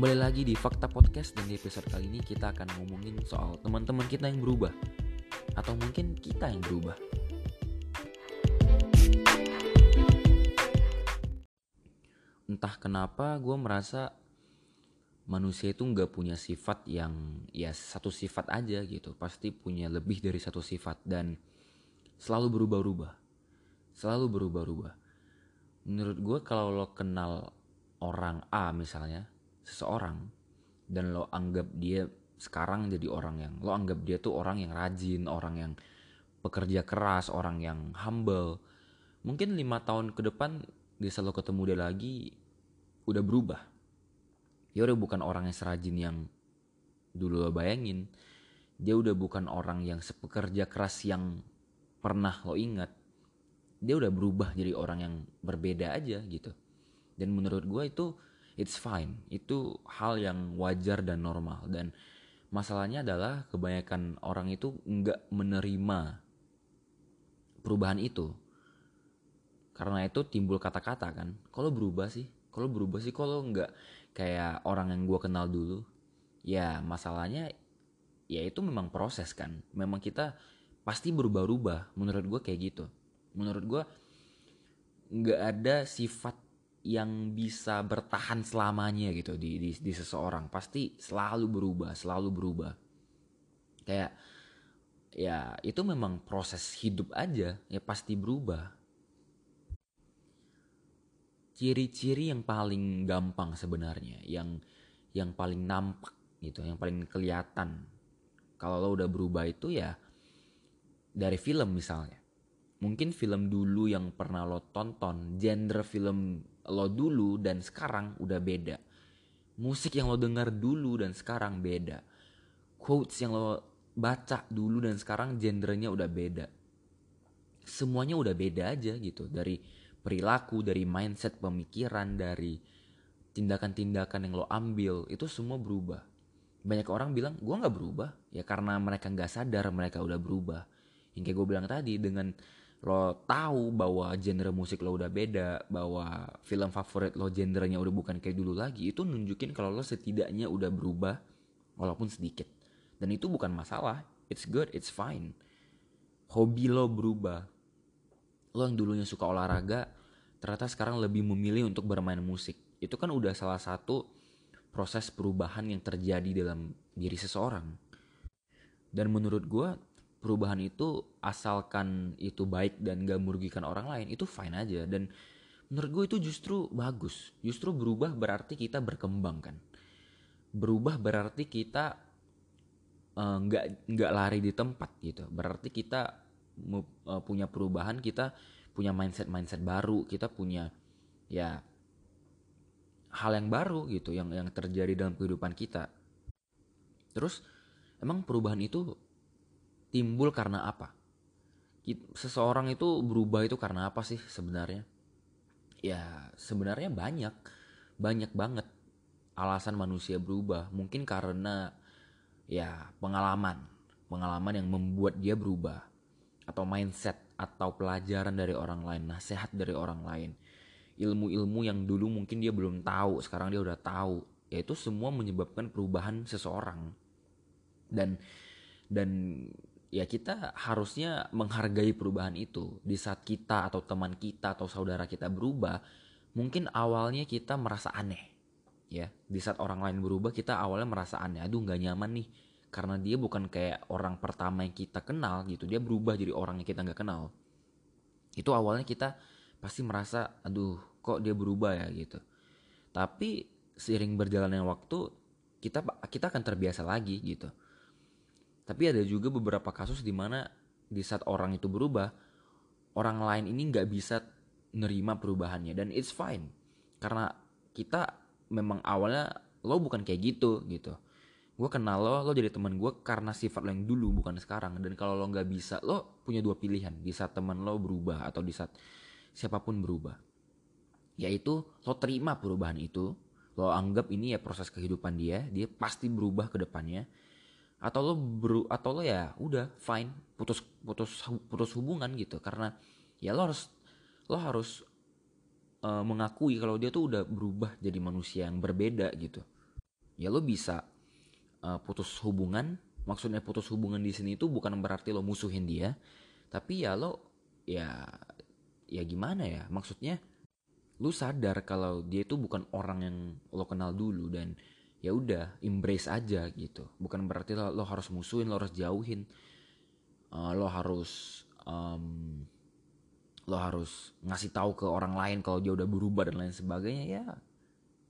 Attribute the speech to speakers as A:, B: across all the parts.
A: Kembali lagi di Fakta Podcast dan di episode kali ini kita akan ngomongin soal teman-teman kita yang berubah atau mungkin kita yang berubah. Entah kenapa gue merasa manusia itu nggak punya sifat yang ya satu sifat aja gitu, pasti punya lebih dari satu sifat dan selalu berubah-ubah, selalu berubah-ubah. Menurut gue kalau lo kenal orang A misalnya, seseorang dan lo anggap dia sekarang jadi orang yang lo anggap dia tuh orang yang rajin, orang yang pekerja keras, orang yang humble. Mungkin lima tahun ke depan dia selalu ketemu dia lagi udah berubah. Dia udah bukan orang yang serajin yang dulu lo bayangin. Dia udah bukan orang yang sepekerja keras yang pernah lo ingat. Dia udah berubah jadi orang yang berbeda aja gitu. Dan menurut gue itu it's fine. Itu hal yang wajar dan normal. Dan masalahnya adalah kebanyakan orang itu nggak menerima perubahan itu. Karena itu timbul kata-kata kan? Kalau berubah sih? Kalau berubah sih? Kalau nggak kayak orang yang gue kenal dulu? Ya masalahnya ya itu memang proses kan? Memang kita pasti berubah-ubah. Menurut gue kayak gitu. Menurut gue nggak ada sifat yang bisa bertahan selamanya gitu di, di di seseorang. Pasti selalu berubah selalu berubah. Kayak ya itu memang proses hidup aja ya pasti berubah. Ciri-ciri yang paling gampang sebenarnya yang yang paling nampak gitu yang paling kelihatan. Kalau lo udah berubah itu ya dari film misalnya mungkin film dulu yang pernah lo tonton genre film lo dulu dan sekarang udah beda. Musik yang lo dengar dulu dan sekarang beda. Quotes yang lo baca dulu dan sekarang genrenya udah beda. Semuanya udah beda aja gitu. Dari perilaku dari mindset pemikiran dari tindakan-tindakan yang lo ambil itu semua berubah. Banyak orang bilang gue nggak berubah. Ya karena mereka nggak sadar mereka udah berubah. Yang kayak gue bilang tadi dengan lo tahu bahwa genre musik lo udah beda, bahwa film favorit lo genrenya udah bukan kayak dulu lagi, itu nunjukin kalau lo setidaknya udah berubah walaupun sedikit. Dan itu bukan masalah, it's good, it's fine. Hobi lo berubah. Lo yang dulunya suka olahraga, ternyata sekarang lebih memilih untuk bermain musik. Itu kan udah salah satu proses perubahan yang terjadi dalam diri seseorang. Dan menurut gue, perubahan itu asalkan itu baik dan gak merugikan orang lain itu fine aja. Dan menurut gue itu justru bagus. Justru berubah berarti kita berkembang kan? Berubah berarti kita nggak uh, nggak lari di tempat gitu. Berarti kita uh, punya perubahan kita punya mindset mindset baru kita punya ya hal yang baru gitu yang yang terjadi dalam kehidupan kita. Terus emang perubahan itu timbul karena apa? Seseorang itu berubah itu karena apa sih sebenarnya? Ya sebenarnya banyak, banyak banget alasan manusia berubah. Mungkin karena ya pengalaman, pengalaman yang membuat dia berubah. Atau mindset, atau pelajaran dari orang lain, nasihat dari orang lain. Ilmu-ilmu yang dulu mungkin dia belum tahu, sekarang dia udah tahu. Yaitu semua menyebabkan perubahan seseorang. Dan dan ya kita harusnya menghargai perubahan itu. Di saat kita atau teman kita atau saudara kita berubah mungkin awalnya kita merasa aneh ya. Di saat orang lain berubah kita awalnya merasa aneh. Aduh nggak nyaman nih. Karena dia bukan kayak orang pertama yang kita kenal gitu. Dia berubah jadi orang yang kita nggak kenal. Itu awalnya kita pasti merasa aduh kok dia berubah ya? gitu. Tapi seiring berjalannya waktu kita kita akan terbiasa lagi gitu tapi ada juga beberapa kasus di mana di saat orang itu berubah, orang lain ini nggak bisa nerima perubahannya dan it's fine karena kita memang awalnya lo bukan kayak gitu gitu. Gue kenal lo, lo jadi teman gue karena sifat lo yang dulu bukan sekarang dan kalau lo nggak bisa, lo punya dua pilihan di saat teman lo berubah atau di saat siapa pun berubah. Yaitu lo terima perubahan itu, lo anggap ini ya proses kehidupan dia, dia pasti berubah ke depannya atau lo bro atau lo ya udah fine putus putus putus hubungan gitu. Karena ya lo harus lo harus uh, mengakui kalau dia tuh udah berubah jadi manusia yang berbeda gitu. Ya lo bisa uh, putus hubungan. Maksudnya putus hubungan di sini itu bukan berarti lo musuhin dia. Tapi ya lo ya ya gimana ya? Maksudnya lu sadar kalau dia itu bukan orang yang lo kenal dulu dan ya udah embrace aja gitu. Bukan berarti lo, lo harus musuhin lo harus jauhin. Uh, lo harus um, lo harus ngasih tahu ke orang lain kalau dia udah berubah dan lain sebagainya ya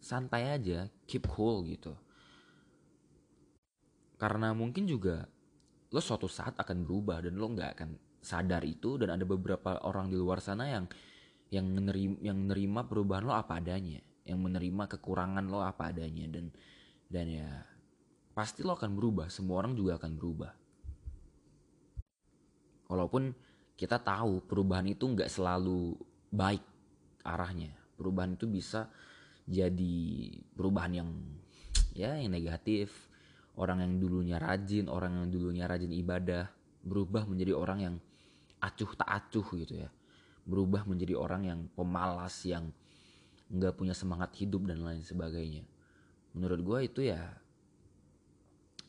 A: santai aja keep cool gitu. Karena mungkin juga lo suatu saat akan berubah dan lo nggak akan sadar itu dan ada beberapa orang di luar sana yang yang menerima yang menerima perubahan lo apa adanya yang menerima kekurangan lo apa adanya dan dan ya pasti lo akan berubah semua orang juga akan berubah walaupun kita tahu perubahan itu nggak selalu baik arahnya perubahan itu bisa jadi perubahan yang ya yang negatif orang yang dulunya rajin, orang yang dulunya rajin ibadah, berubah menjadi orang yang acuh tak acuh gitu ya. Berubah menjadi orang yang pemalas, yang nggak punya semangat hidup dan lain sebagainya. Menurut gue itu ya,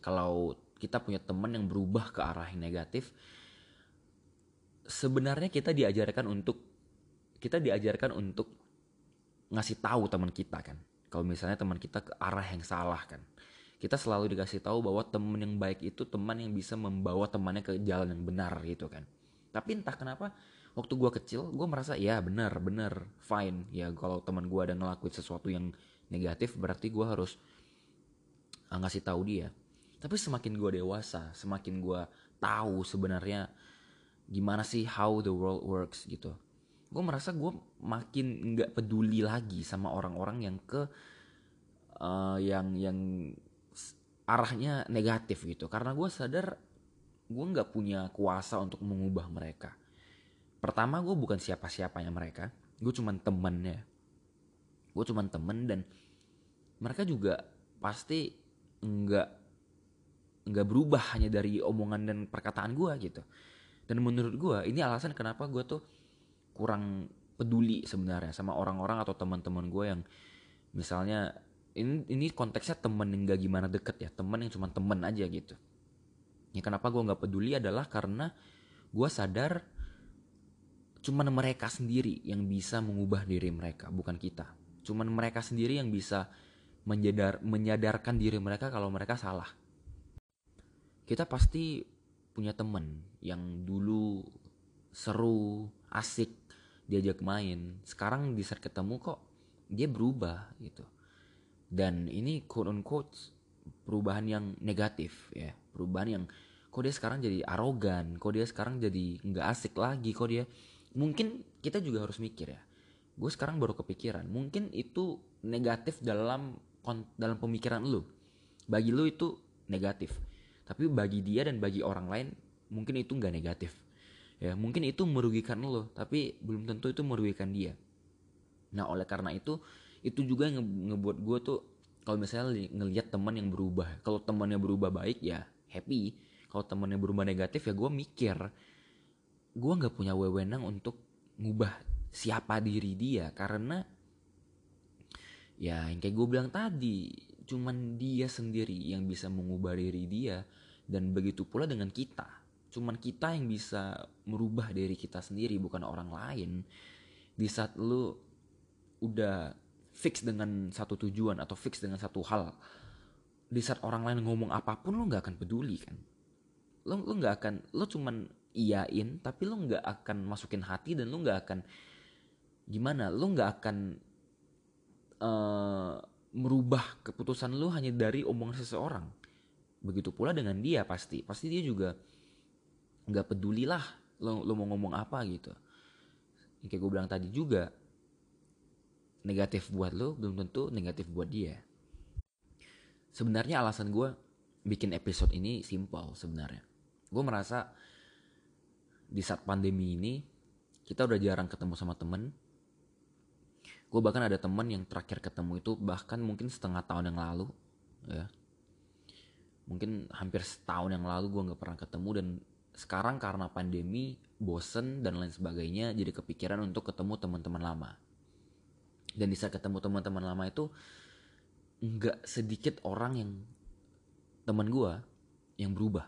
A: kalau kita punya teman yang berubah ke arah yang negatif, sebenarnya kita diajarkan untuk kita diajarkan untuk ngasih tahu teman kita kan. Kalau misalnya teman kita ke arah yang salah kan. Kita selalu dikasih tahu bahwa teman yang baik itu teman yang bisa membawa temannya ke jalan yang benar gitu kan. Tapi entah kenapa waktu gue kecil gue merasa ya benar benar fine. Ya kalau teman gue ada ngelakuin sesuatu yang negatif berarti gue harus uh, ngasih tahu dia. Tapi semakin gue dewasa semakin gue tahu sebenarnya gimana sih how the world works gitu. Gue merasa gue makin nggak peduli lagi sama orang-orang yang ke uh, yang yang arahnya negatif gitu. Karena gue sadar gue nggak punya kuasa untuk mengubah mereka. Pertama gue bukan siapa-siapanya mereka. Gue cuman temennya gue cuman temen dan mereka juga pasti nggak nggak berubah hanya dari omongan dan perkataan gue gitu. Dan menurut gue ini alasan kenapa gue tuh kurang peduli sebenarnya sama orang-orang atau teman-teman gue yang misalnya ini ini konteksnya temen yang gak gimana deket ya temen yang cuma temen aja gitu. Ya kenapa gue nggak peduli adalah karena gue sadar cuman mereka sendiri yang bisa mengubah diri mereka bukan kita cuman mereka sendiri yang bisa menyadar menyadarkan diri mereka kalau mereka salah. Kita pasti punya temen yang dulu seru asik diajak main. Sekarang di saat ketemu kok dia berubah gitu. Dan ini quote unquote perubahan yang negatif ya. Perubahan yang kok dia sekarang jadi arogan kok dia sekarang jadi nggak asik lagi kok dia mungkin kita juga harus mikir ya gue sekarang baru kepikiran. Mungkin itu negatif dalam dalam pemikiran lu. Bagi lu itu negatif. Tapi bagi dia dan bagi orang lain mungkin itu nggak negatif. Ya mungkin itu merugikan lo tapi belum tentu itu merugikan dia. Nah oleh karena itu itu juga yang ngebuat gue tuh kalau misalnya ngelihat teman yang berubah kalau temannya berubah baik ya happy. Kalau temannya berubah negatif ya gue mikir gue nggak punya wewenang untuk ngubah siapa diri dia karena ya yang kayak gue bilang tadi cuman dia sendiri yang bisa mengubah diri dia dan begitu pula dengan kita. Cuman kita yang bisa merubah diri kita sendiri bukan orang lain. Di saat lu udah fix dengan satu tujuan atau fix dengan satu hal di saat orang lain ngomong apa pun lo nggak akan peduli kan? Lo lo nggak akan lo cuman iyain tapi lo nggak akan masukin hati dan lo nggak akan gimana lo nggak akan uh, merubah keputusan lo hanya dari omongan seseorang begitu pula dengan dia pasti pasti dia juga nggak peduli lah lo lo mau ngomong apa gitu kayak gue bilang tadi juga negatif buat lo belum tentu negatif buat dia. Sebenarnya alasan gue bikin episode ini simpel sebenarnya. Gue merasa di saat pandemi ini kita udah jarang ketemu sama temen. Gue bahkan ada temen yang terakhir ketemu itu bahkan mungkin setengah tahun yang lalu, ya. Mungkin hampir setahun yang lalu gue nggak pernah ketemu dan sekarang karena pandemi, bosen dan lain sebagainya, jadi kepikiran untuk ketemu teman-teman lama. Dan di saat ketemu teman-teman lama itu nggak sedikit orang yang teman gue yang berubah.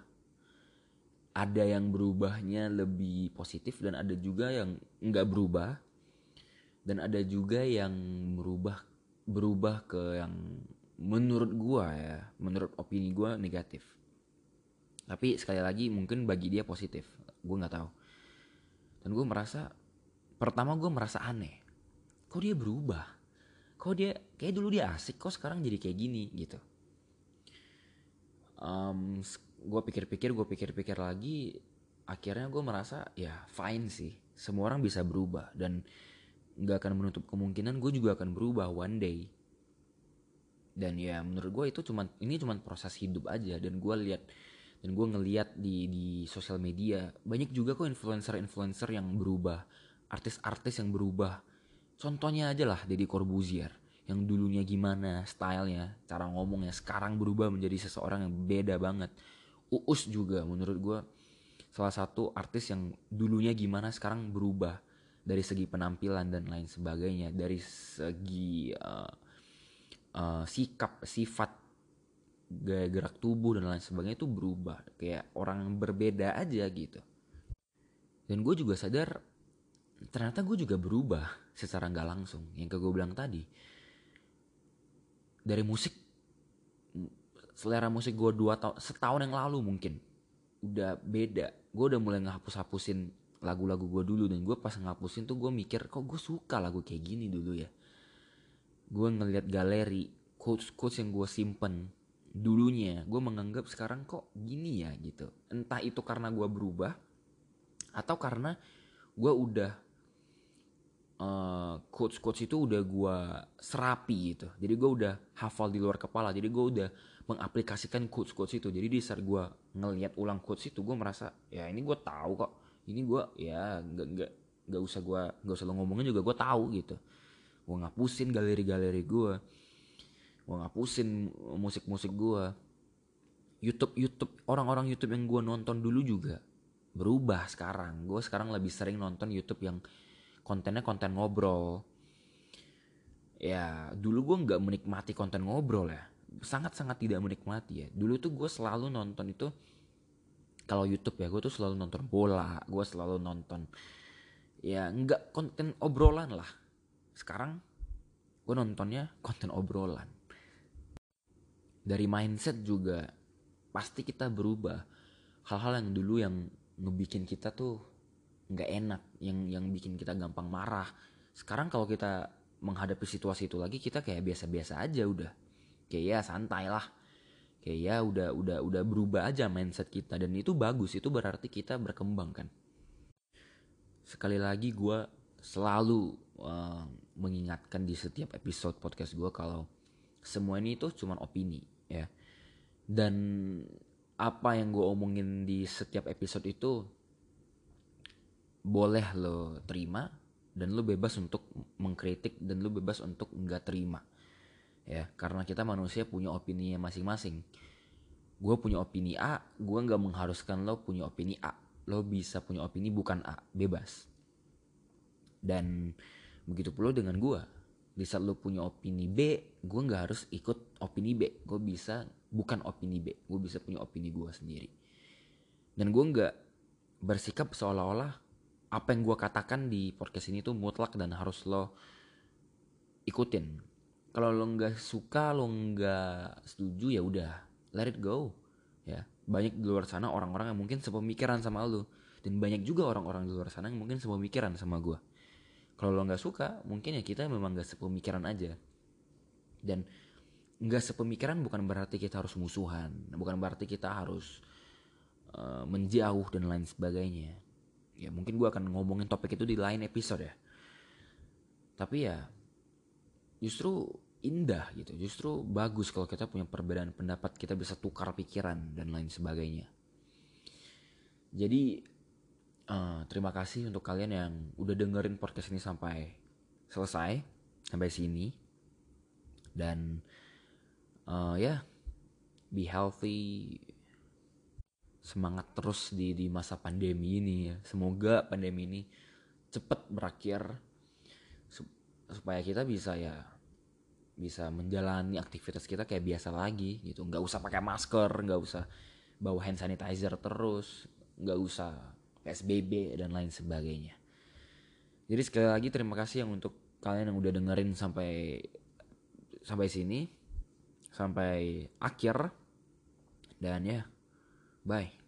A: Ada yang berubahnya lebih positif dan ada juga yang nggak berubah dan ada juga yang berubah berubah ke yang menurut gua ya menurut opini gua negatif. Tapi sekali lagi mungkin bagi dia positif gua nggak tahu. Dan gua merasa pertama gua merasa aneh. Kok dia berubah? Kok dia kayak dulu dia asik kok sekarang jadi kayak gini gitu. Um, gue pikir-pikir gue pikir-pikir lagi akhirnya gue merasa ya fine sih. Semua orang bisa berubah. Dan nggak akan menutup kemungkinan gue juga akan berubah one day. Dan ya menurut gue itu cuman ini cuman proses hidup aja. Dan gue lihat dan gue ngeliat di di sosial media banyak juga kok influencer-influencer yang berubah artis-artis yang berubah. Contohnya aja lah Deddy Corbuzier yang dulunya gimana stylenya cara ngomongnya sekarang berubah menjadi seseorang yang beda banget. Uus juga menurut gue salah satu artis yang dulunya gimana sekarang berubah dari segi penampilan dan lain sebagainya dari segi uh, uh, sikap sifat gaya gerak tubuh dan lain sebagainya itu berubah. Kayak orang berbeda aja gitu. Dan gue juga sadar ternyata gue juga berubah secara nggak langsung. Yang ke gue bilang tadi dari musik selera musik gue dua tahun setahun yang lalu mungkin udah beda. Gue udah mulai ngehapus hapusin lagu-lagu gue dulu dan gue pas ngapusin tuh gue mikir kok gue suka lagu kayak gini dulu ya? Gue ngeliat galeri quotes quotes yang gue simpen dulunya gue menganggap sekarang kok gini ya gitu. Entah itu karena gue berubah atau karena gue udah uh, quotes quotes itu udah gue serapi gitu. Jadi gue udah hafal di luar kepala jadi gue udah mengaplikasikan quotes quotes itu. Jadi di saat gue ngelihat ulang quotes itu gue merasa ya ini gue tahu kok ini gue ya nggak nggak nggak usah gue nggak usah lo ngomongin juga gue tahu gitu. Gue ngapusin galeri-galeri gue gue ngapusin musik-musik gue YouTube YouTube orang-orang YouTube yang gue nonton dulu juga berubah sekarang. Gue sekarang lebih sering nonton YouTube yang kontennya konten ngobrol. Ya dulu gue nggak menikmati konten ngobrol ya. Sangat-sangat tidak menikmati ya. Dulu tuh gue selalu nonton itu kalau YouTube ya gue tuh selalu nonton bola, gue selalu nonton ya nggak konten obrolan lah. Sekarang gue nontonnya konten obrolan. Dari mindset juga pasti kita berubah. Hal-hal yang dulu yang ngebikin kita tuh nggak enak, yang yang bikin kita gampang marah. Sekarang kalau kita menghadapi situasi itu lagi kita kayak biasa-biasa aja udah kayak ya santai lah kayak ya udah udah udah berubah aja mindset kita. Dan itu bagus itu berarti kita berkembang kan? Sekali lagi gue selalu uh, mengingatkan di setiap episode podcast gue kalau semua ini tuh cuman opini ya. Dan apa yang gue omongin di setiap episode itu boleh lo terima dan lo bebas untuk mengkritik dan lo bebas untuk nggak terima ya karena kita manusia punya opini masing-masing. Gue punya opini A gue nggak mengharuskan lo punya opini A. Lo bisa punya opini bukan A bebas. Dan begitu pula dengan gue di saat lo punya opini B gue nggak harus ikut opini B. Gue bisa bukan opini B gue bisa punya opini gue sendiri. Dan gue nggak bersikap seolah-olah apa yang gue katakan di podcast ini tuh mutlak dan harus lo ikutin kalau lo nggak suka lo nggak setuju ya udah let it go ya. Banyak di luar sana orang-orang yang mungkin sepemikiran sama lo dan banyak juga orang-orang di luar sana yang mungkin sepemikiran sama gue kalau lo nggak suka mungkin ya kita memang nggak sepemikiran aja. Dan nggak sepemikiran bukan berarti kita harus musuhan bukan berarti kita harus uh, menjauh dan lain sebagainya. Ya mungkin gue akan ngomongin topik itu di lain episode ya. Tapi ya justru indah gitu. Justru bagus kalau kita punya perbedaan pendapat kita bisa tukar pikiran dan lain sebagainya. Jadi uh, terima kasih untuk kalian yang udah dengerin podcast ini sampai selesai sampai sini. Dan uh, ya yeah, be healthy semangat terus di di masa pandemi ini ya. Semoga pandemi ini cepat berakhir supaya kita bisa ya bisa menjalani aktivitas kita kayak biasa lagi gitu. Nggak usah pakai masker nggak usah bawa hand sanitizer terus nggak usah psbb dan lain sebagainya. Jadi sekali lagi terima kasih yang untuk kalian yang udah dengerin sampai sampai sini sampai akhir. Dan ya bye